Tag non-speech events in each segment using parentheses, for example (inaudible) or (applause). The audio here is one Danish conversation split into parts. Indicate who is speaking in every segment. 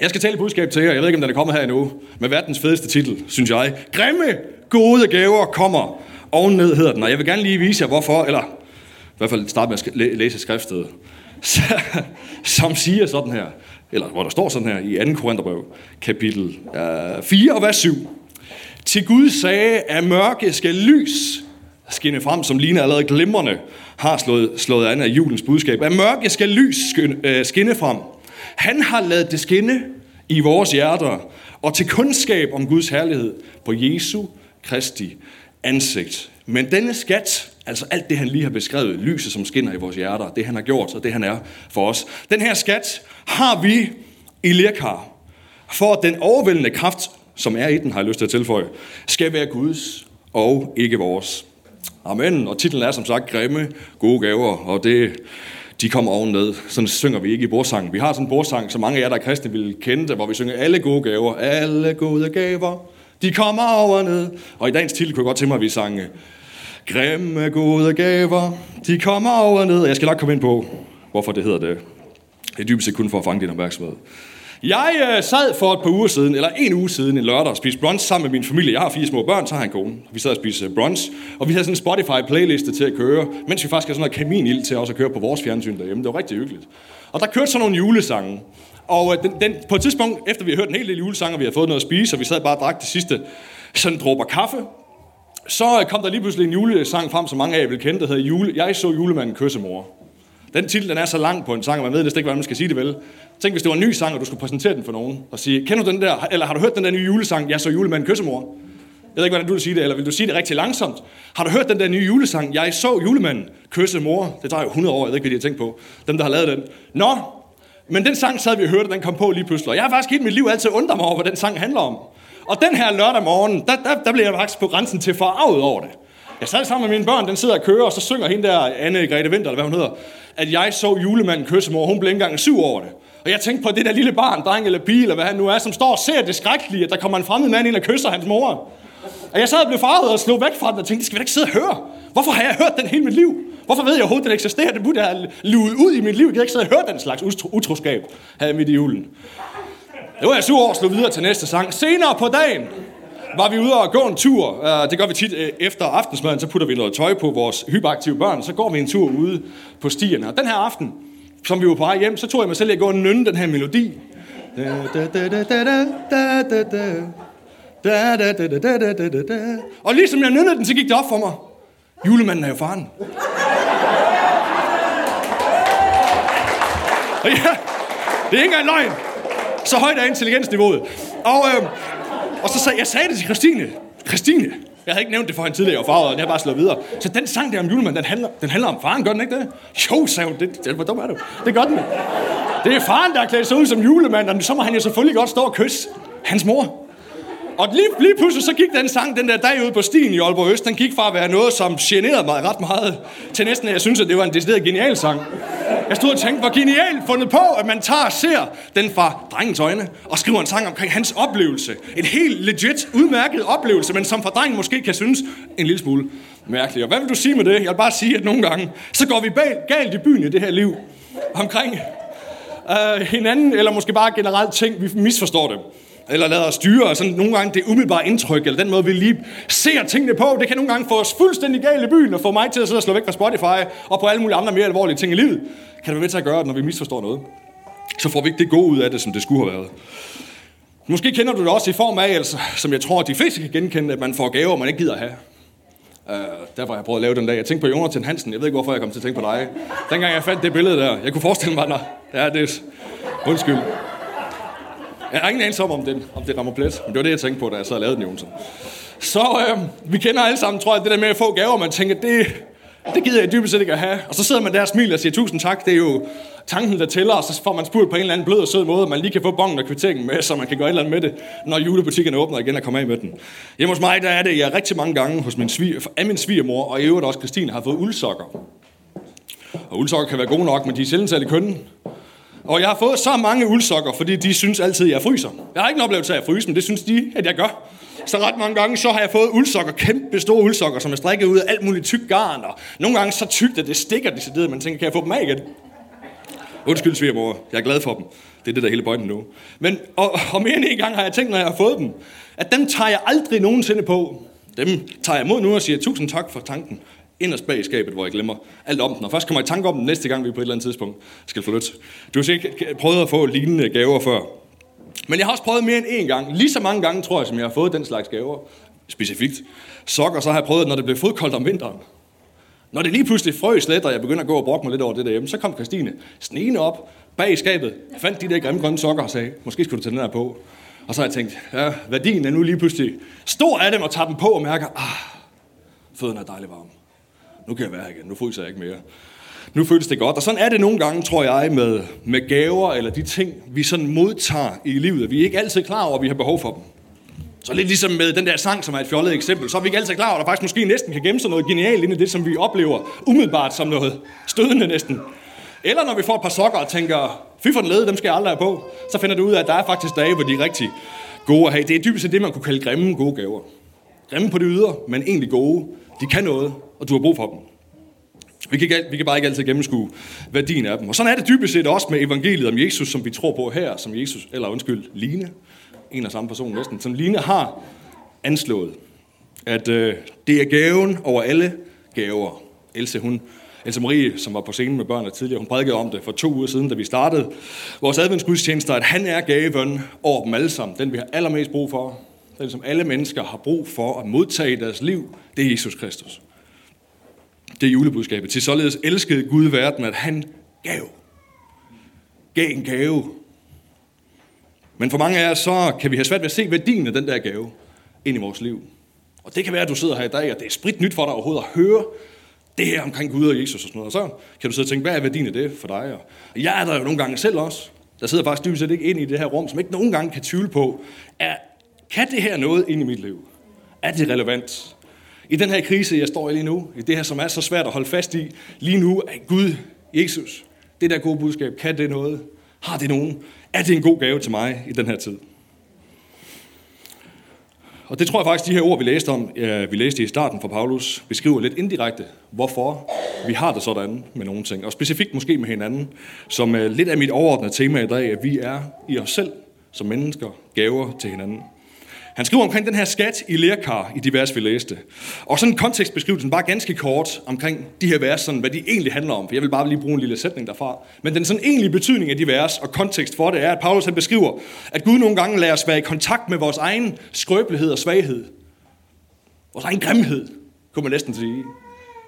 Speaker 1: Jeg skal tale et budskab til jer. Jeg ved ikke, om den er kommet her endnu. Med verdens fedeste titel, synes jeg. Grimme gode gaver kommer. Ovenned hedder den. Og jeg vil gerne lige vise jer, hvorfor. Eller i hvert fald starte med at læse skriftstedet. (laughs) Som siger sådan her. Eller hvor der står sådan her i 2. Korintherbrev, kapitel øh, 4 og vers 7. Til Gud sagde, at mørke skal lys skinne frem, som ligner allerede glimrende har slået, slået an af julens budskab. At mørke skal lys øh, skinne frem. Han har lavet det skinne i vores hjerter, og til kundskab om Guds herlighed på Jesu Kristi ansigt. Men denne skat, altså alt det, han lige har beskrevet, lyset som skinner i vores hjerter, det han har gjort, og det han er for os, den her skat har vi i lirkar, for at den overvældende kraft, som er i den, har jeg lyst til at tilføje, skal være Guds og ikke vores. Amen. Og titlen er som sagt Grimme gode gaver, og det, de kommer ovenned. Sådan synger vi ikke i borsangen. Vi har sådan en borsang, som mange af jer, der er kristne, vil kende det, hvor vi synger alle gode gaver. Alle gode gaver, de kommer ovenned. Og i dagens titel kunne jeg godt tænke mig, at vi sange Grimme gode gaver, de kommer ovenned. jeg skal nok komme ind på, hvorfor det hedder det. Det er dybest set kun for at fange din opmærksomhed. Jeg øh, sad for et par uger siden, eller en uge siden, en lørdag, og spiste brunch sammen med min familie. Jeg har fire små børn, så har jeg en kone. Vi sad og spiste øh, brunch, og vi havde sådan en Spotify-playliste til at køre, mens vi faktisk havde sådan noget kaminild til også at køre på vores fjernsyn derhjemme. Det var rigtig hyggeligt. Og der kørte sådan nogle julesange. Og øh, den, den, på et tidspunkt, efter vi havde hørt en hel del julesange, og vi havde fået noget at spise, og vi sad bare og drak det sidste sådan dråber kaffe, så øh, kom der lige pludselig en julesang frem, som mange af jer vil kende, der hedder Jule, Jeg så julemanden kysse mor. Den titel den er så lang på en sang, og man ved næsten ikke, hvordan man skal sige det vel. Tænk, hvis det var en ny sang, og du skulle præsentere den for nogen, og sige, kender du den der, eller har du hørt den der nye julesang, Jeg så julemanden kyssemor? Jeg ved ikke, hvordan du vil sige det, eller vil du sige det rigtig langsomt? Har du hørt den der nye julesang, Jeg så julemanden kysse mor? Det tager jo 100 år, jeg ved ikke, hvad de har tænkt på. Dem, der har lavet den. Nå, men den sang sad vi og hørte, den kom på lige pludselig. Og jeg har faktisk hele mit liv altid undret mig over, hvad den sang handler om. Og den her lørdag morgen, der, der, der blev jeg faktisk på grænsen til forarvet over det. Jeg sad sammen med mine børn, den sidder og kører, og så synger hende der, Anne Grete Vinter, eller hvad hun hedder, at jeg så julemanden kysse mor. Hun blev ikke engang syv over det. Og jeg tænkte på det der lille barn, dreng eller pige, eller hvad han nu er, som står og ser det skrækkelige, at der kommer en fremmed mand ind og kysser hans mor. Og jeg sad og blev farvet og slog væk fra den og tænkte, det skal vi da ikke sidde og høre. Hvorfor har jeg hørt den hele mit liv? Hvorfor ved jeg overhovedet, den eksisterer? Det burde have luet ud i mit liv. Jeg kan ikke sidde og høre den slags utroskab her midt i julen. Det var jeg syv år og slog videre til næste sang. Senere på dagen, var vi ude og gå en tur. Det gør vi tit efter aftensmaden, så putter vi noget tøj på vores hyperaktive børn, så går vi en tur ude på stierne. Og den her aften, som vi var på vej hjem, så tog jeg mig selv at gå og nynne den her melodi. Og ligesom jeg nynnede den, så gik det op for mig. Julemanden er jo faren. Og ja, det er ikke engang løgn. Så højt er intelligensniveauet. Og øh, og så sagde jeg sagde det til Christine. Christine, jeg havde ikke nævnt det for hende tidligere, og farvet, og jeg har bare slået videre. Så den sang der om julemanden, den handler, den handler om faren, gør den ikke det? Jo, sagde hun, det, det, hvor dum er du? Det gør den. Det er faren, der har klædt sig ud som julemand, og så må han jo selvfølgelig godt stå og kysse hans mor. Og lige, lige pludselig så gik den sang, den der dag ude på stien i Aalborg Øst, den gik fra at være noget, som generede mig ret meget, til næsten, at jeg synes, at det var en decideret genial sang. Jeg stod og tænkte, hvor genialt fundet på, at man tager og ser den fra drengens øjne, og skriver en sang omkring hans oplevelse. En helt legit, udmærket oplevelse, men som for drengen måske kan synes en lille smule mærkelig. Og hvad vil du sige med det? Jeg vil bare sige, at nogle gange, så går vi bag, galt i byen i det her liv. Omkring øh, hinanden, eller måske bare generelt ting, vi misforstår det eller lader os styre, og sådan nogle gange det umiddelbare indtryk, eller den måde, vi lige ser tingene på, det kan nogle gange få os fuldstændig galt i byen, og få mig til at sidde og slå væk fra Spotify, og på alle mulige andre mere alvorlige ting i livet. Kan det være med til at gøre det, når vi misforstår noget? Så får vi ikke det gode ud af det, som det skulle have været. Måske kender du det også i form af, altså, som jeg tror, at de fleste kan genkende, at man får gaver, man ikke gider have. Uh, derfor har jeg prøvet at lave den dag. Jeg tænkte på Jonathan Hansen. Jeg ved ikke, hvorfor jeg kom til at tænke på dig. Dengang jeg fandt det billede der. Jeg kunne forestille mig, at ja, det er... Undskyld. Jeg har ingen anelse om, om, den, om det rammer plet. Men det var det, jeg tænkte på, da jeg så lavede den, Jonsson. Så øh, vi kender alle sammen, tror jeg, det der med at få gaver, man tænker, det, det gider jeg dybest set ikke at have. Og så sidder man der og smiler og siger, tusind tak, det er jo tanken, der tæller, og så får man spurgt på en eller anden blød og sød måde, man lige kan få bongen og kvitteringen med, så man kan gøre et eller andet med det, når julebutikkerne åbner igen og kommer af med den. Hjemme hos mig, der er det, jeg rigtig mange gange hos min svig, af min svigermor, og i øvrigt også Christine, har fået uldsokker. Og uldsokker kan være gode nok, men de er sjældent særlig kønne. Og jeg har fået så mange uldsokker, fordi de synes altid, at jeg fryser. Jeg har ikke en oplevelse af at fryse, men det synes de, at jeg gør. Så ret mange gange, så har jeg fået uldsokker, kæmpe store uldsokker, som er strikket ud af alt muligt tyk garn. Og nogle gange så tykt, at det stikker decideret, man tænker, kan jeg få dem af igen? Undskyld, svigermor. Jeg er glad for dem. Det er det, der hele pointen nu. Men, og, og mere end en gang har jeg tænkt, når jeg har fået dem, at dem tager jeg aldrig nogensinde på. Dem tager jeg imod nu og siger tusind tak for tanken inderst bag i skabet, hvor jeg glemmer alt om den. Og først kommer jeg i tanke om den næste gang, vi på et eller andet tidspunkt skal flytte. Du har sikkert prøvet at få lignende gaver før. Men jeg har også prøvet mere end én gang, lige så mange gange, tror jeg, som jeg har fået den slags gaver, specifikt. Sokker, så har jeg prøvet, når det blev fodkoldt om vinteren. Når det lige pludselig frøs lidt, og jeg begynder at gå og brokke mig lidt over det derhjemme, så kom Christine snigende op bag i skabet, fandt de der grimme grønne sokker og sagde, måske skulle du tage den her på. Og så har jeg tænkt, ja, værdien er nu lige pludselig stor af dem og tager dem på og mærker, ah, fødderne er dejligt varme. Nu kan jeg være her igen, nu fryser jeg ikke mere. Nu føles det godt. Og sådan er det nogle gange, tror jeg, med, med gaver eller de ting, vi sådan modtager i livet. Vi er ikke altid klar over, at vi har behov for dem. Så lidt ligesom med den der sang, som er et fjollet eksempel, så er vi ikke altid klar over, at der faktisk måske næsten kan gemme sig noget genialt inde i det, som vi oplever umiddelbart som noget stødende næsten. Eller når vi får et par sokker og tænker, fy for den lede, dem skal jeg aldrig have på, så finder du ud af, at der er faktisk dage, hvor de er rigtig gode at have. Det er dybest set det, man kunne kalde grimme gode gaver. Grimme på det ydre, men egentlig gode. De kan noget, og du har brug for dem. Vi kan, vi kan bare ikke altid gennemskue værdien af dem. Og sådan er det dybest set også med evangeliet om Jesus, som vi tror på her, som Jesus, eller undskyld, Line, en og samme person næsten, som Line har anslået, at øh, det er gaven over alle gaver. Else, hun, Else Marie, som var på scenen med børnene tidligere, hun prædikede om det for to uger siden, da vi startede vores adventsgudstjenester, at han er gaven over dem alle sammen. Den vi har allermest brug for, den som alle mennesker har brug for at modtage i deres liv, det er Jesus Kristus. Det er julebudskabet. Til således elskede Gud verden, at han gav. Gav en gave. Men for mange af os, så kan vi have svært ved at se værdien af den der gave ind i vores liv. Og det kan være, at du sidder her i dag, og det er sprit nyt for dig overhovedet at høre det her omkring Gud og Jesus og sådan noget. Og så kan du sidde og tænke, hvad er værdien af det for dig? Og jeg er der jo nogle gange selv også. Der sidder faktisk dybest set ikke ind i det her rum, som ikke nogen gange kan tvivle på, er, kan det her noget ind i mit liv? Er det relevant? I den her krise, jeg står i lige nu, i det her, som er så svært at holde fast i lige nu, er Gud, Jesus, det der gode budskab, kan det noget? Har det nogen? Er det en god gave til mig i den her tid? Og det tror jeg faktisk, de her ord, vi læste om, vi læste i starten fra Paulus, beskriver lidt indirekte, hvorfor vi har det sådan med nogle ting. Og specifikt måske med hinanden, som lidt af mit overordnede tema i dag, at vi er i os selv som mennesker gaver til hinanden. Han skriver omkring den her skat i lærkar i de vers, vi læste. Og sådan en kontekstbeskrivelse, bare ganske kort omkring de her vers, sådan, hvad de egentlig handler om. For jeg vil bare lige bruge en lille sætning derfra. Men den sådan egentlige betydning af de vers og kontekst for det er, at Paulus han beskriver, at Gud nogle gange lader os være i kontakt med vores egen skrøbelighed og svaghed. Vores egen grimhed, kunne man næsten sige.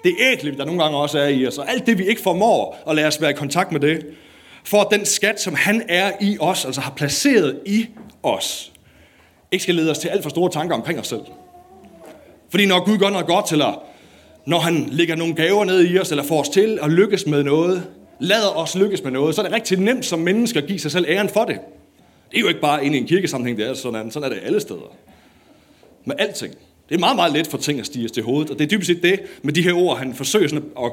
Speaker 1: Det ægle, der nogle gange også er i os, og alt det, vi ikke formår at lade os være i kontakt med det, for at den skat, som han er i os, altså har placeret i os, ikke skal lede os til alt for store tanker omkring os selv. Fordi når Gud gør noget godt, eller når han lægger nogle gaver ned i os, eller får os til at lykkes med noget, lader os lykkes med noget, så er det rigtig nemt som mennesker at give sig selv æren for det. Det er jo ikke bare inde i en kirkesammenhæng, det er sådan, sådan er det alle steder. Med alting. Det er meget, meget let for ting at stige til hovedet, og det er dybest set det med de her ord, han forsøger sådan at,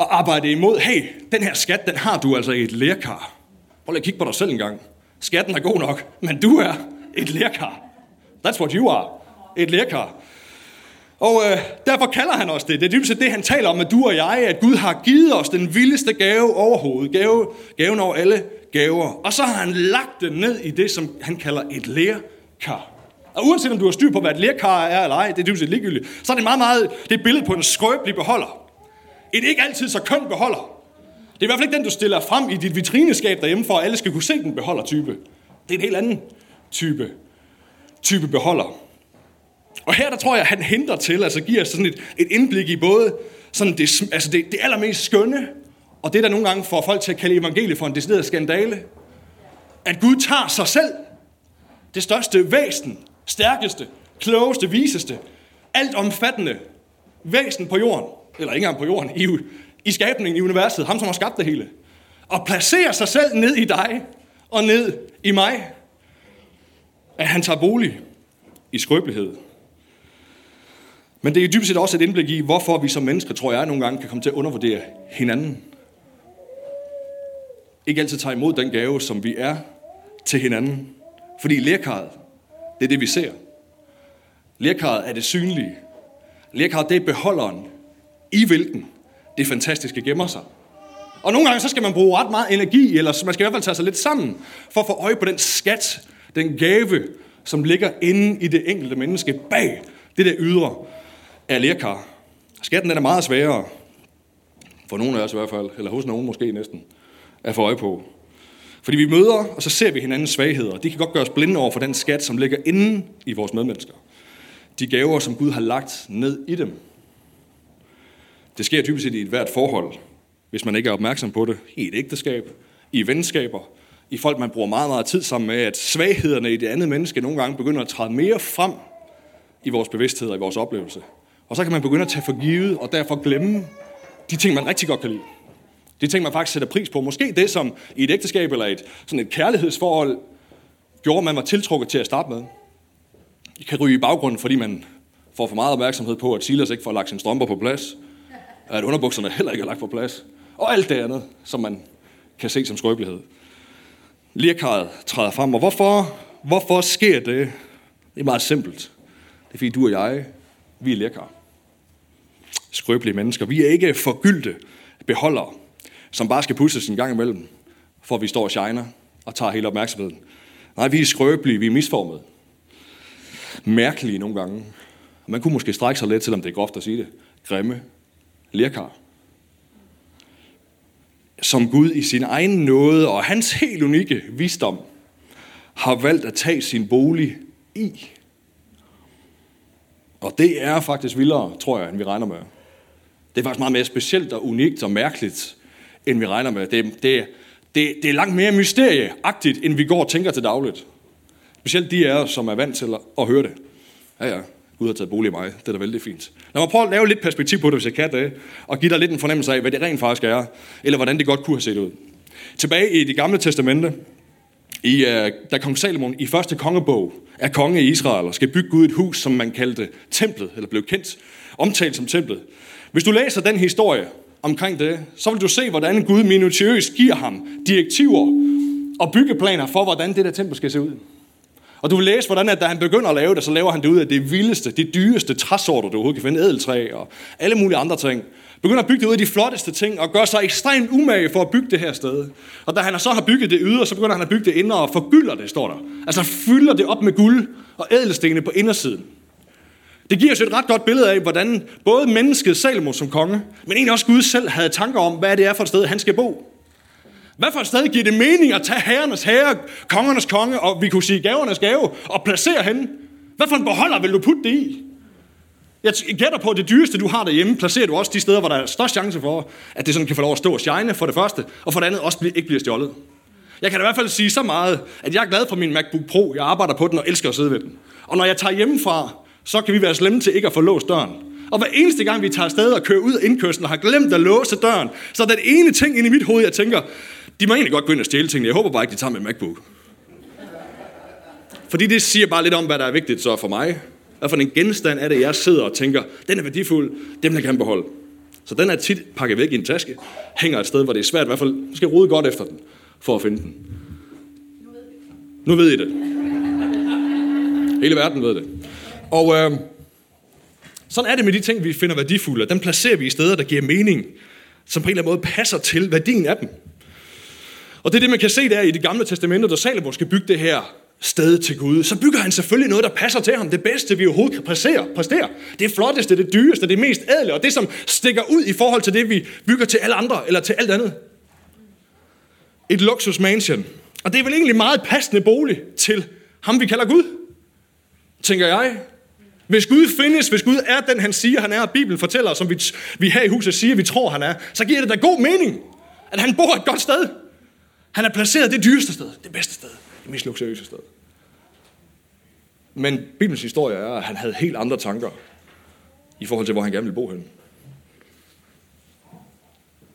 Speaker 1: at arbejde imod. Hey, den her skat, den har du altså i et lærkar. Prøv lige at kigge på dig selv en gang. Skatten er god nok, men du er et lærkar. That's what you are. Et lærkar. Og øh, derfor kalder han os det. Det er dybest set det, han taler om, at du og jeg, at Gud har givet os den vildeste gave overhovedet. Gave, gaven over alle gaver. Og så har han lagt det ned i det, som han kalder et lærkar. Og uanset om du har styr på, hvad et lærkar er eller ej, det er dybest set ligegyldigt, så er det meget, meget det er et billede på en skrøbelig beholder. Et ikke altid så køn beholder. Det er i hvert fald ikke den, du stiller frem i dit vitrineskab derhjemme, for at alle skal kunne se den beholder type. Det er en helt anden type type beholder. Og her der tror jeg, at han henter til, altså giver sådan et, et indblik i både sådan det, altså det, det allermest skønne, og det der nogle gange får folk til at kalde evangeliet for en decideret skandale. At Gud tager sig selv, det største væsen, stærkeste, klogeste, viseste, alt omfattende væsen på jorden, eller ikke engang på jorden, i, i skabningen, i universet, ham som har skabt det hele, og placerer sig selv ned i dig og ned i mig at han tager bolig i skrøbelighed. Men det er dybest set også et indblik i, hvorfor vi som mennesker, tror jeg, nogle gange kan komme til at undervurdere hinanden. Ikke altid tager imod den gave, som vi er til hinanden. Fordi lærkaret, det er det, vi ser. Lærkaret er det synlige. Lærkaret, det er beholderen, i hvilken det fantastiske gemmer sig. Og nogle gange så skal man bruge ret meget energi, eller man skal i hvert fald tage sig lidt sammen, for at få øje på den skat, den gave, som ligger inde i det enkelte menneske bag det der ydre af lærkar. Skatten den er meget sværere, for nogle af os i hvert fald, eller hos nogen måske næsten, at få øje på. Fordi vi møder, og så ser vi hinandens svagheder. De kan godt gøre os blinde over for den skat, som ligger inde i vores medmennesker. De gaver, som Gud har lagt ned i dem. Det sker typisk i et hvert forhold, hvis man ikke er opmærksom på det. I et ægteskab, i venskaber, i folk, man bruger meget, meget tid sammen med, at svaghederne i det andet menneske nogle gange begynder at træde mere frem i vores bevidsthed og i vores oplevelse. Og så kan man begynde at tage for givet, og derfor glemme de ting, man rigtig godt kan lide. De ting, man faktisk sætter pris på. Måske det, som i et ægteskab eller et, sådan et kærlighedsforhold gjorde, man var tiltrukket til at starte med. I kan ryge i baggrunden, fordi man får for meget opmærksomhed på, at Silas ikke får lagt sin strømper på plads, at underbukserne heller ikke er lagt på plads, og alt det andet, som man kan se som skrøbelighed. Lirkaret træder frem, og hvorfor, hvorfor sker det? Det er meget simpelt. Det er fordi du og jeg, vi er lirkar. Skrøbelige mennesker. Vi er ikke forgyldte beholdere, som bare skal pusses en gang imellem, for at vi står og shiner og tager hele opmærksomheden. Nej, vi er skrøbelige, vi er misformede. Mærkelige nogle gange. Man kunne måske strække sig lidt, selvom det er groft at sige det. Grimme. Lirkar. Som Gud i sin egen nåde og hans helt unikke visdom har valgt at tage sin bolig i. Og det er faktisk vildere, tror jeg, end vi regner med. Det er faktisk meget mere specielt og unikt og mærkeligt, end vi regner med. Det, det, det, det er langt mere mysterieagtigt, end vi går og tænker til dagligt. Specielt de af os, som er vant til at, at høre det. Ja, ja, Gud har taget bolig i mig. Det er da vældig fint. Lad mig prøve at lave lidt perspektiv på det, hvis jeg kan det, og give dig lidt en fornemmelse af, hvad det rent faktisk er, eller hvordan det godt kunne have set ud. Tilbage i det gamle testamente, i, uh, da kong Salomon i første kongebog er konge i Israel og skal bygge Gud et hus, som man kaldte templet, eller blev kendt, omtalt som templet. Hvis du læser den historie omkring det, så vil du se, hvordan Gud minutiøst giver ham direktiver og byggeplaner for, hvordan det der tempel skal se ud. Og du vil læse, hvordan at da han begynder at lave det, så laver han det ud af det vildeste, det dyreste træsorter, du overhovedet kan finde, ædeltræ og alle mulige andre ting. Begynder at bygge det ud af de flotteste ting, og gør sig ekstremt umage for at bygge det her sted. Og da han så har bygget det ydre, så begynder han at bygge det indre og forgylder det, står der. Altså fylder det op med guld og ædelstene på indersiden. Det giver os et ret godt billede af, hvordan både mennesket Salomo som konge, men egentlig også Gud selv havde tanker om, hvad det er for et sted, han skal bo. Hvad for et sted giver det mening at tage herrenes herre, kongernes konge, og vi kunne sige gavernes gave, og placere henne? Hvad for en beholder vil du putte det i? Jeg gætter på, at det dyreste, du har derhjemme, placerer du også de steder, hvor der er størst chance for, at det sådan kan få lov at stå og shine for det første, og for det andet også ikke bliver stjålet. Jeg kan da i hvert fald sige så meget, at jeg er glad for min MacBook Pro. Jeg arbejder på den og elsker at sidde ved den. Og når jeg tager hjemmefra, så kan vi være slemme til ikke at få låst døren. Og hver eneste gang, vi tager afsted og kører ud af indkørslen og har glemt at låse døren, så er den ene ting inde i mit hoved, jeg tænker, de må egentlig godt gå ind og stjæle tingene. Jeg håber bare ikke, de tager med MacBook. Fordi det siger bare lidt om, hvad der er vigtigt så for mig. Hvad for en genstand er det, jeg sidder og tænker, den er værdifuld, den vil jeg gerne beholde. Så den er tit pakket væk i en taske, hænger et sted, hvor det er svært, i hvert fald skal rode godt efter den, for at finde den. Nu ved I det. Hele verden ved det. Og øh, sådan er det med de ting, vi finder værdifulde. Dem placerer vi i steder, der giver mening, som på en eller anden måde passer til værdien af dem. Og det er det, man kan se der i det gamle testamente, da Salomo skal bygge det her sted til Gud. Så bygger han selvfølgelig noget, der passer til ham. Det bedste, vi overhovedet kan præstere, præstere. Det flotteste, det dyreste, det mest ædle, og det, som stikker ud i forhold til det, vi bygger til alle andre, eller til alt andet. Et luksus mansion. Og det er vel egentlig meget passende bolig til ham, vi kalder Gud. Tænker jeg. Hvis Gud findes, hvis Gud er den, han siger, han er, og Bibelen fortæller, som vi, vi her i huset siger, vi tror, han er, så giver det da god mening, at han bor et godt sted. Han er placeret det dyreste sted, det bedste sted, det mest luksuriøse sted. Men Bibelens historie er, at han havde helt andre tanker i forhold til, hvor han gerne ville bo hen.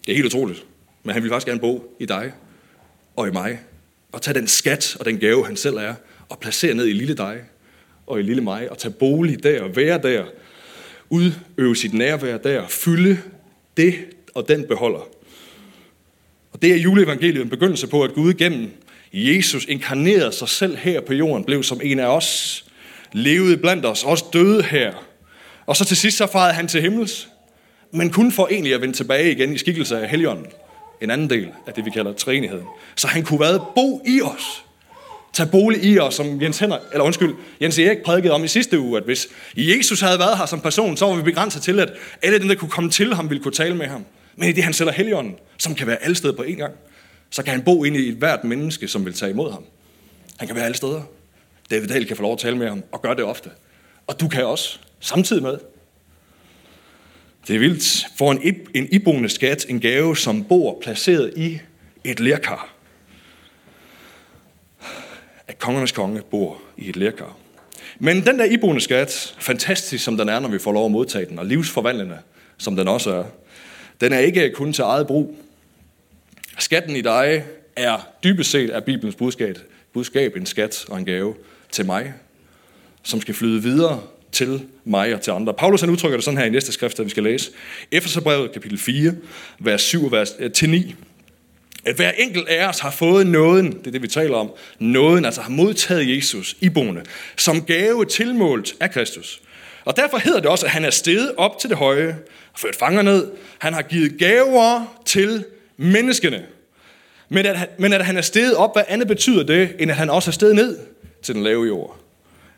Speaker 1: Det er helt utroligt. Men han ville faktisk gerne bo i dig og i mig. Og tage den skat og den gave, han selv er, og placere ned i lille dig og i lille mig, og tage bolig der, og være der, udøve sit nærvær der, fylde det og den beholder. Det er juleevangeliet en begyndelse på, at Gud gennem Jesus inkarnerede sig selv her på jorden, blev som en af os, levede blandt os, også døde her. Og så til sidst så farede han til himmels, men kun for egentlig at vende tilbage igen i skikkelse af Helligånden, en anden del af det, vi kalder træenigheden. Så han kunne være bo i os. Tag bolig i os, som Jens, Henrik, eller undskyld, Jens Erik prædikede om i sidste uge, at hvis Jesus havde været her som person, så var vi begrænset til, at alle dem, der kunne komme til ham, ville kunne tale med ham. Men i det, han sætter heligånden, som kan være alle steder på én gang, så kan han bo ind i et hvert menneske, som vil tage imod ham. Han kan være alle steder. David Dahl kan få lov at tale med ham, og gøre det ofte. Og du kan også, samtidig med. Det er vildt. For en, en iboende skat, en gave, som bor placeret i et lærkar. At kongernes konge bor i et lærkar. Men den der iboende skat, fantastisk som den er, når vi får lov at modtage den, og livsforvandlende som den også er, den er ikke kun til eget brug. Skatten i dig er dybest set af Bibelens budskab, budskab en skat og en gave til mig, som skal flyde videre til mig og til andre. Paulus han udtrykker det sådan her i næste skrift, der vi skal læse. Efeserbrevet kapitel 4, vers 7 vers, øh, til 9. At hver enkelt af os har fået nåden, det er det vi taler om, nåden, altså har modtaget Jesus iboende, som gave tilmålt af Kristus. Og derfor hedder det også, at han er steget op til det høje, og ført fanger ned. Han har givet gaver til menneskene. Men at, men at han er steget op, hvad andet betyder det, end at han også er steget ned til den lave jord.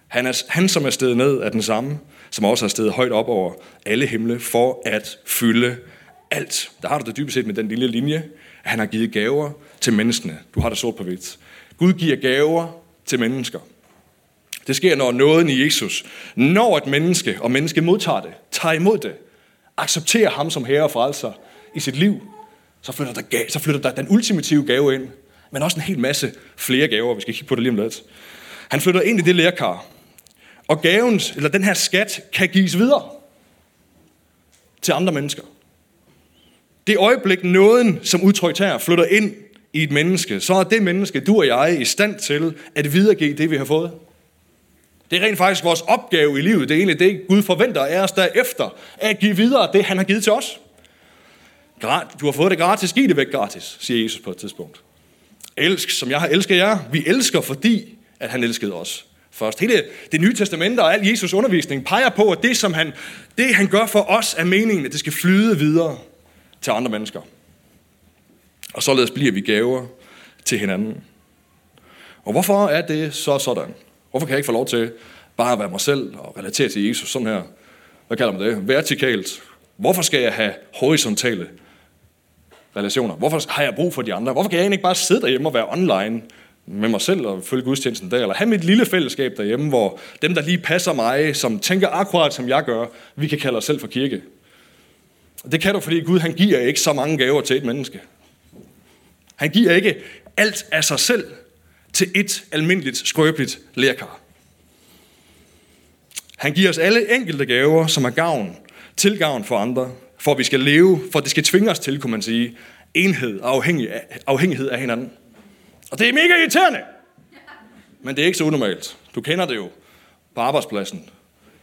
Speaker 1: Han, er, han som er steget ned, er den samme, som også er steget højt op over alle himle, for at fylde alt. Der har du det dybest set med den lille linje, at han har givet gaver til menneskene. Du har det sort på hvidt. Gud giver gaver til mennesker. Det sker, når nåden i Jesus, når et menneske, og menneske modtager det, tager imod det, accepterer ham som herre og frelser i sit liv, så flytter, der, så flytter der den ultimative gave ind, men også en hel masse flere gaver. Vi skal kigge på det lige om lidt. Han flytter ind i det lærkar, og gaven, eller den her skat, kan gives videre til andre mennesker. Det øjeblik, nåden som udtrykt her, flytter ind i et menneske, så er det menneske, du og jeg, i stand til at videregive det, vi har fået. Det er rent faktisk vores opgave i livet. Det er egentlig det, Gud forventer af os derefter, at give videre det, han har givet til os. Du har fået det gratis, giv det væk gratis, siger Jesus på et tidspunkt. Elsk, som jeg har elsket jer. Vi elsker, fordi at han elskede os først. Hele det nye testamente og al Jesus undervisning peger på, at det, som han, det, han gør for os, er meningen, at det skal flyde videre til andre mennesker. Og således bliver vi gaver til hinanden. Og hvorfor er det så sådan? Hvorfor kan jeg ikke få lov til bare at være mig selv og relatere til Jesus sådan her? Hvad kalder man det? Vertikalt. Hvorfor skal jeg have horisontale relationer? Hvorfor har jeg brug for de andre? Hvorfor kan jeg egentlig ikke bare sidde derhjemme og være online med mig selv og følge gudstjenesten der? Eller have mit lille fællesskab derhjemme, hvor dem, der lige passer mig, som tænker akkurat som jeg gør, vi kan kalde os selv for kirke. Det kan du, fordi Gud han giver ikke så mange gaver til et menneske. Han giver ikke alt af sig selv til et almindeligt, skrøbeligt lærkar. Han giver os alle enkelte gaver, som er gavn, til gavn for andre, for at vi skal leve, for at det skal tvinge os til, kunne man sige, enhed og afhængig af, afhængighed af hinanden. Og det er mega irriterende, men det er ikke så unormalt. Du kender det jo på arbejdspladsen,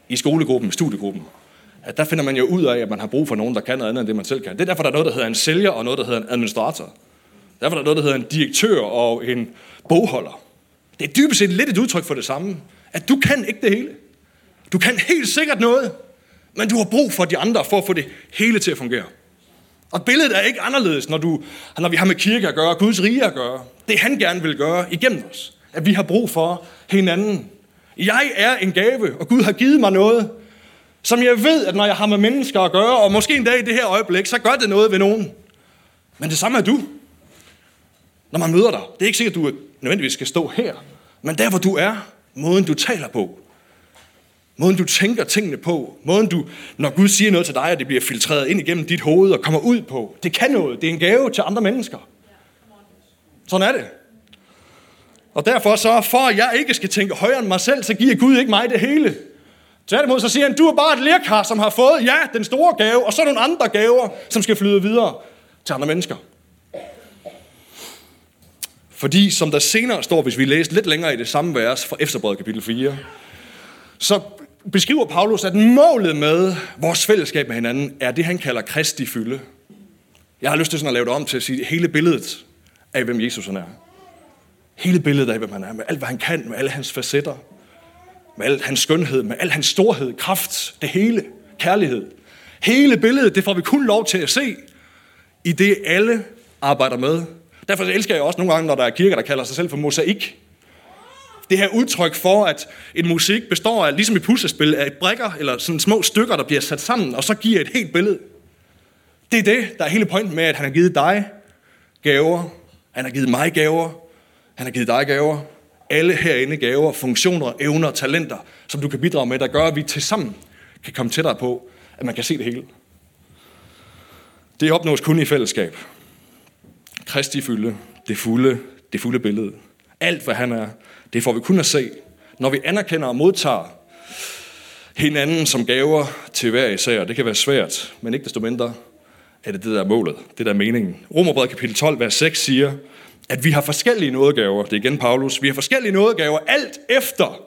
Speaker 1: i skolegruppen, i studiegruppen, at der finder man jo ud af, at man har brug for nogen, der kan noget andet end det, man selv kan. Det er derfor, der er noget, der hedder en sælger, og noget, der hedder en administrator. Der var der noget, der hedder en direktør og en bogholder. Det er dybest set lidt et udtryk for det samme. At du kan ikke det hele. Du kan helt sikkert noget, men du har brug for de andre for at få det hele til at fungere. Og billedet er ikke anderledes, når, du, når vi har med kirke at gøre, Guds rige at gøre. Det han gerne vil gøre igennem os. At vi har brug for hinanden. Jeg er en gave, og Gud har givet mig noget, som jeg ved, at når jeg har med mennesker at gøre, og måske en dag i det her øjeblik, så gør det noget ved nogen. Men det samme er du. Når man møder dig. Det er ikke sikkert, at du nødvendigvis skal stå her. Men der, hvor du er, måden du taler på, måden du tænker tingene på, måden du, når Gud siger noget til dig, at det bliver filtreret ind igennem dit hoved og kommer ud på, det kan noget. Det er en gave til andre mennesker. Sådan er det. Og derfor så, for at jeg ikke skal tænke højere end mig selv, så giver Gud ikke mig det hele. Tværtimod så siger han, du er bare et lirkar, som har fået, ja, den store gave, og så nogle andre gaver, som skal flyde videre til andre mennesker. Fordi som der senere står, hvis vi læser lidt længere i det samme vers fra Efterbrevet kapitel 4, så beskriver Paulus, at målet med vores fællesskab med hinanden er det, han kalder Kristi fylde. Jeg har lyst til sådan at lave det om til at sige hele billedet af, hvem Jesus er. Hele billedet af, hvem han er, med alt, hvad han kan, med alle hans facetter, med al hans skønhed, med al hans storhed, kraft, det hele, kærlighed. Hele billedet, det får vi kun lov til at se, i det alle arbejder med. Derfor elsker jeg også nogle gange, når der er kirker, der kalder sig selv for mosaik. Det her udtryk for, at en musik består af, ligesom et puslespil, af brikker eller sådan små stykker, der bliver sat sammen, og så giver et helt billede. Det er det, der er hele pointen med, at han har givet dig gaver. Han har givet mig gaver. Han har givet dig gaver. Alle herinde gaver, funktioner, evner, talenter, som du kan bidrage med, der gør, at vi tilsammen kan komme tættere på, at man kan se det hele. Det opnås kun i fællesskab. Kristi fylde, det fulde, det fulde billede. Alt, hvad han er, det får vi kun at se, når vi anerkender og modtager hinanden som gaver til hver især. Det kan være svært, men ikke desto mindre er det det, der er målet. Det, der er meningen. Romerbrevet kapitel 12, vers 6 siger, at vi har forskellige nådegaver. Det er igen Paulus. Vi har forskellige nådegaver, alt efter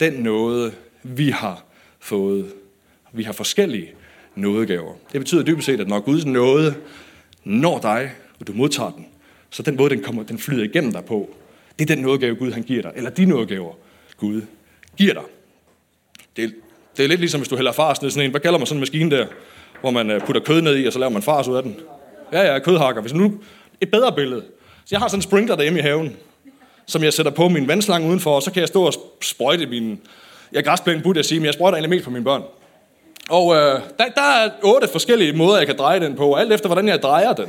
Speaker 1: den nåde, vi har fået. Vi har forskellige nådegaver. Det betyder dybest set, at når Guds nåde når dig, og du modtager den, så den måde, den, kommer, den flyder igennem dig på, det er den nådegave, Gud han giver dig, eller de nådegaver, Gud giver dig. Det er, det er lidt ligesom, hvis du hælder fars ned sådan en, hvad kalder man sådan en maskine der, hvor man øh, putter kød ned i, og så laver man fars ud af den. Ja, ja, kødhakker. Hvis nu et bedre billede. Så jeg har sådan en sprinkler derhjemme i haven, som jeg sætter på min vandslange udenfor, og så kan jeg stå og sprøjte min... Jeg græsplænen burde jeg sige, men jeg sprøjter egentlig mest på mine børn. Og øh, der, der er otte forskellige måder, jeg kan dreje den på, alt efter hvordan jeg drejer den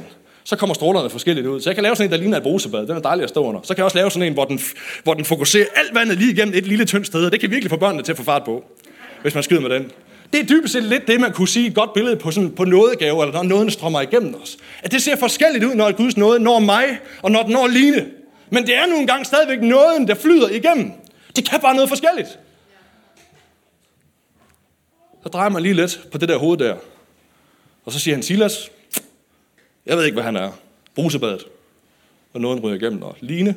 Speaker 1: så kommer strålerne forskelligt ud. Så jeg kan lave sådan en, der ligner et brusebad. Den er dejlig at stå under. Så kan jeg også lave sådan en, hvor den, hvor den fokuserer alt vandet lige igennem et lille tyndt sted. Og det kan virkelig få børnene til at få fart på, hvis man skyder med den. Det er dybest set lidt det, man kunne sige et godt billede på, sådan, på nådegave, eller når nåden strømmer igennem os. At det ser forskelligt ud, når Guds nåde når mig, og når den når Line. Men det er nu engang stadigvæk nåden, der flyder igennem. Det kan bare noget forskelligt. Så drejer man lige lidt på det der hoved der. Og så siger han, Silas, jeg ved ikke, hvad han er. Brusebadet. Og nogen ryger igennem. Og Line,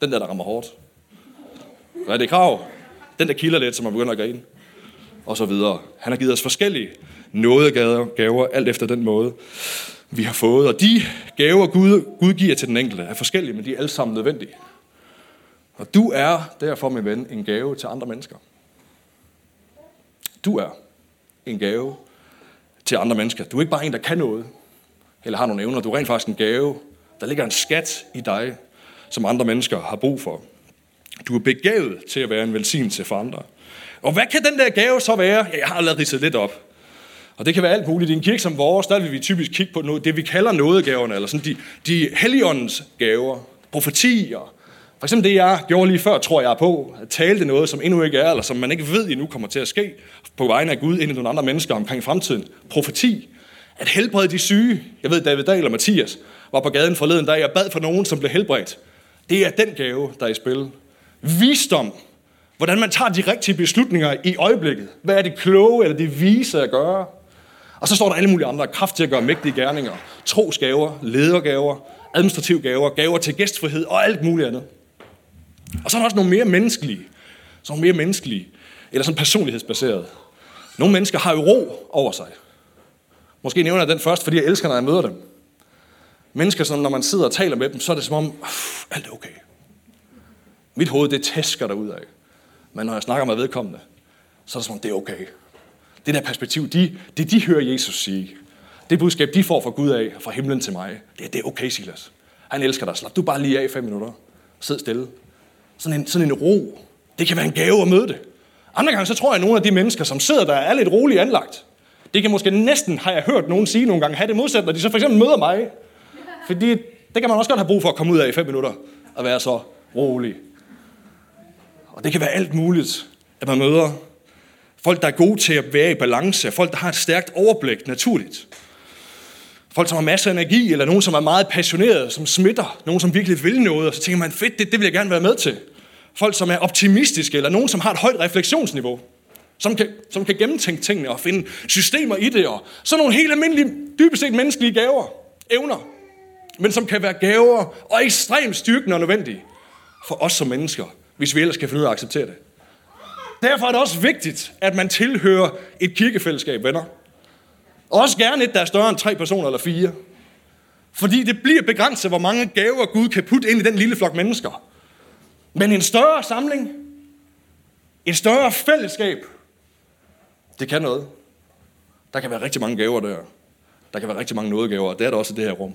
Speaker 1: den der, der rammer hårdt. Hvad er det krav? Den, der kilder lidt, som man begynder at grine. Og så videre. Han har givet os forskellige nådegaver, gaver, alt efter den måde, vi har fået. Og de gaver, Gud, Gud giver til den enkelte, er forskellige, men de er alle sammen nødvendige. Og du er derfor, min ven, en gave til andre mennesker. Du er en gave til andre mennesker. Du er ikke bare en, der kan noget eller har nogle evner. Du er rent faktisk en gave. Der ligger en skat i dig, som andre mennesker har brug for. Du er begavet til at være en velsignelse for andre. Og hvad kan den der gave så være? Ja, jeg har allerede ridset lidt op. Og det kan være alt muligt. I en kirke som vores, der vil vi typisk kigge på noget, det, vi kalder nådegaverne, eller sådan de, de helligåndens gaver, profetier. For eksempel det, jeg gjorde lige før, tror jeg på, at talte noget, som endnu ikke er, eller som man ikke ved endnu kommer til at ske, på vegne af Gud ind i nogle andre mennesker omkring fremtiden. Profeti at helbrede de syge. Jeg ved, David Dahl og Mathias var på gaden forleden dag og bad for nogen, som blev helbredt. Det er den gave, der er i spil. Visdom. Hvordan man tager de rigtige beslutninger i øjeblikket. Hvad er det kloge eller det vise at gøre? Og så står der alle mulige andre kraft til at gøre mægtige gerninger. Trosgaver, ledergaver, administrative gaver, gaver til gæstfrihed og alt muligt andet. Og så er der også nogle mere menneskelige. Så nogle mere menneskelige, eller sådan personlighedsbaserede. Nogle mennesker har jo ro over sig. Måske nævner jeg den først, fordi jeg elsker, når jeg møder dem. Mennesker, som når man sidder og taler med dem, så er det som om, alt er okay. Mit hoved, det tæsker der ud af. Men når jeg snakker med vedkommende, så er det som om, det er okay. Det der perspektiv, de, det de hører Jesus sige, det budskab, de får fra Gud af, fra himlen til mig, det er, det er okay, Silas. Han elsker dig. Slap du bare lige af i fem minutter. Sid stille. Sådan en, sådan en ro. Det kan være en gave at møde det. Andre gange, så tror jeg, at nogle af de mennesker, som sidder der, er lidt roligt anlagt. Det kan måske næsten, har jeg hørt nogen sige nogle gange, have det modsat, når de så for eksempel møder mig. Fordi det kan man også godt have brug for at komme ud af i fem minutter og være så rolig. Og det kan være alt muligt, at man møder folk, der er gode til at være i balance, folk, der har et stærkt overblik naturligt. Folk, som har masser af energi, eller nogen, som er meget passionerede, som smitter, nogen, som virkelig vil noget, og så tænker man, fedt, det, det vil jeg gerne være med til. Folk, som er optimistiske, eller nogen, som har et højt refleksionsniveau som kan, som kan gennemtænke tingene og finde systemer i det, og så nogle helt almindelige, dybest set menneskelige gaver, evner, men som kan være gaver og ekstremt styrkende og nødvendige for os som mennesker, hvis vi ellers kan finde ud af at acceptere det. Derfor er det også vigtigt, at man tilhører et kirkefællesskab, venner. Også gerne et, der er større end tre personer eller fire. Fordi det bliver begrænset, hvor mange gaver Gud kan putte ind i den lille flok mennesker. Men en større samling, et større fællesskab, det kan noget. Der kan være rigtig mange gaver der. Der kan være rigtig mange nådegaver, og det er der også i det her rum.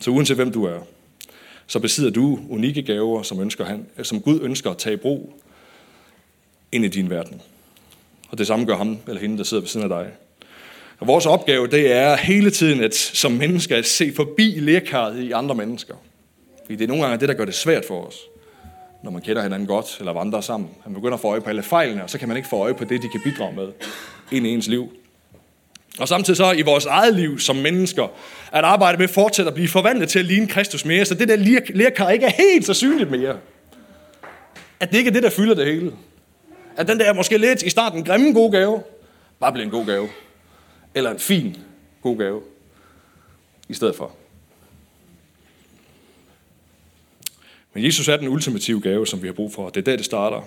Speaker 1: Så uanset hvem du er, så besidder du unikke gaver, som, ønsker han, som Gud ønsker at tage i brug ind i din verden. Og det samme gør ham eller hende, der sidder ved siden af dig. Og vores opgave, det er hele tiden at, som mennesker at se forbi lærkaret i andre mennesker. Fordi det er nogle gange det, der gør det svært for os, når man kender hinanden godt eller vandrer sammen. Man begynder at få øje på alle fejlene, og så kan man ikke få øje på det, de kan bidrage med ind i ens liv. Og samtidig så i vores eget liv som mennesker, at arbejde med fortsætter at blive forvandlet til at ligne Kristus mere, så det der lærkar ikke er helt så synligt mere. At det ikke er det, der fylder det hele. At den der måske lidt i starten grimme gode gave, bare bliver en god gave. Eller en fin god gave. I stedet for. Men Jesus er den ultimative gave, som vi har brug for. Det er der, det starter.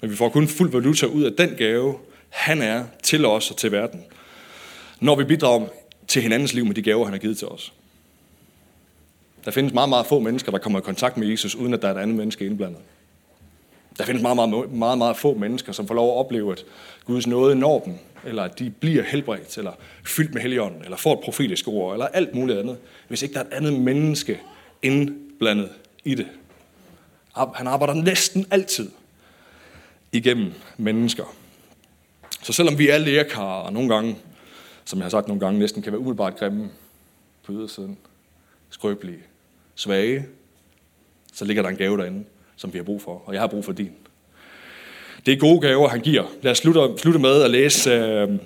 Speaker 1: Men vi får kun fuld valuta ud af den gave, han er til os og til verden. Når vi bidrager til hinandens liv med de gaver, han har givet til os. Der findes meget, meget få mennesker, der kommer i kontakt med Jesus, uden at der er et andet menneske indblandet. Der findes meget, meget, meget, meget få mennesker, som får lov at opleve, at Guds nåde når dem, eller at de bliver helbredt, eller fyldt med helligånden, eller får et profetisk ord, eller alt muligt andet, hvis ikke der er et andet menneske indblandet i det. Han arbejder næsten altid igennem mennesker. Så selvom vi er lærkarer, og nogle gange, som jeg har sagt nogle gange, næsten kan være umiddelbart grimme på ydersiden, skrøbelige, svage, så ligger der en gave derinde, som vi har brug for, og jeg har brug for din. Det er gode gaver, han giver. Lad os slutte, slutte med at læse, øh,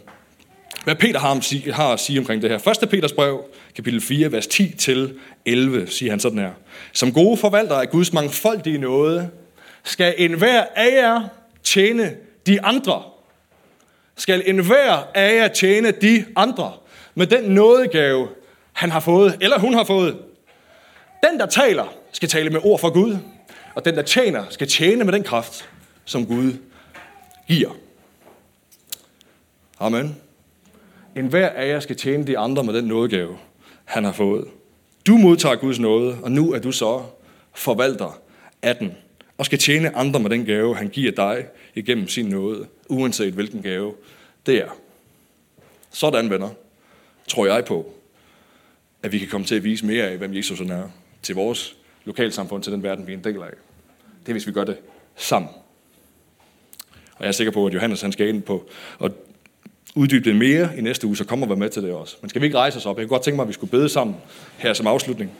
Speaker 1: hvad Peter har, har at sige omkring det her. 1. Peters brev, kapitel 4, vers 10-11, siger han sådan her. Som gode forvaltere af Guds mangfoldige nåde, skal enhver af jer tjene de andre. Skal enhver af jer tjene de andre med den nådegave, han har fået, eller hun har fået. Den, der taler, skal tale med ord fra Gud, og den, der tjener, skal tjene med den kraft, som Gud giver. Amen. En hver af jer skal tjene de andre med den nådegave, han har fået. Du modtager Guds nåde, og nu er du så forvalter af den, og skal tjene andre med den gave, han giver dig igennem sin nåde, uanset hvilken gave det er. Sådan, venner, tror jeg på, at vi kan komme til at vise mere af, hvem Jesus er til vores lokalsamfund, til den verden, vi er en del af. Det er, hvis vi gør det sammen. Og jeg er sikker på, at Johannes han skal ind på at uddybe det mere i næste uge, så kommer vi med til det også. Men skal vi ikke rejse os op? Jeg kunne godt tænke mig, at vi skulle bede sammen her som afslutning.